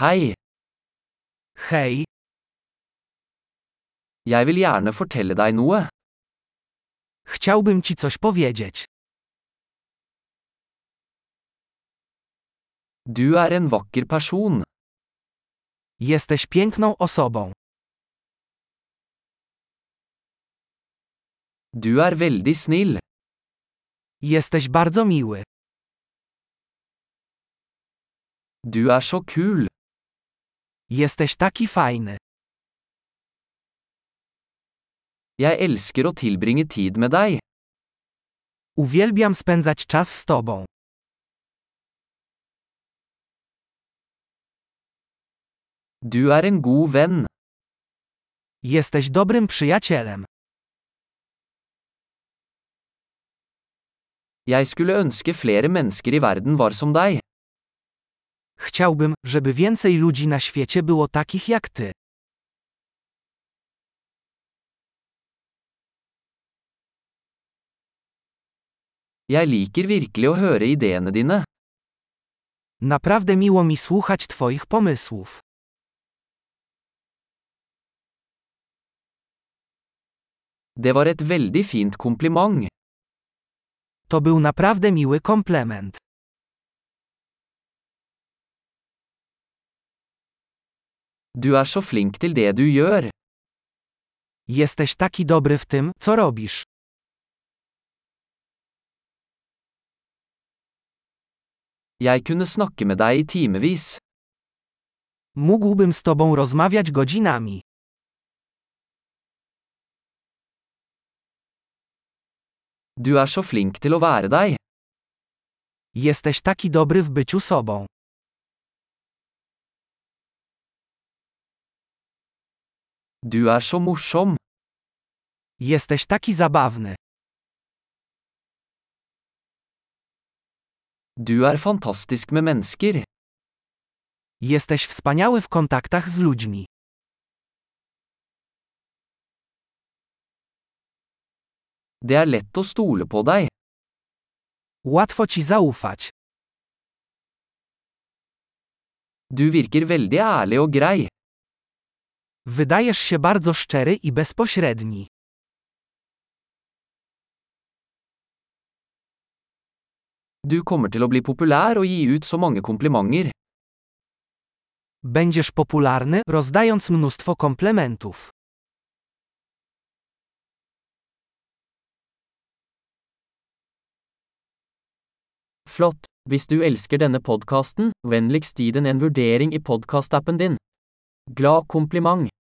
Hei, Hej, jeg vil gjerne fortelle deg noe. chciałbym ci coś powiedzieć. Du er en vakker person. Jesteś piękną osobą. Du er veldig snill. Jesteś bardzo miły. Du er så kul. Jesteś taki fajny. Jeg elsker å tilbringe tid med deg. Uwielbiam spędzać czas z tobą. Du er en god venn. Jesteś dobrym przyjacielem. Jeg skulle ønske flere mennesker i verden var som deg. Chciałbym, żeby więcej ludzi na świecie było takich jak ty. Jeg liker virkelig å høre ideene dine. Naprawdę miło mi słuchać twoich pomysłów. Det var et veldig fint kompliment. To był naprawdę miły komplement. Du er så flink til det du gjør. Jesteś taki dobry w tym, co robisz. Jeg kunne snakke med deg i timevis. Mógłbym z tobą rozmawiać godzinami. Du er så flink til å være deg. Jesteś taki dobry w byciu sobą. Du er så morsom. Jesteś taki zabawny. Du er fantastisk med mennesker. Jesteś wspaniały w kontaktach z ludźmi. Det er lett å stole på deg. Łatwo ci zaufać. Du virker veldig ærlig og grei. Wydajesz się bardzo szczery i bezpośredni. Du kommer til å bli populær og gi ut så mange komplimenter. Będziesz popularny, rozdając mnóstwo komplementów. Flott! Hvis du elsker denne podkasten, vennligst gi den en vurdering i podkastappen din. Glad kompliment!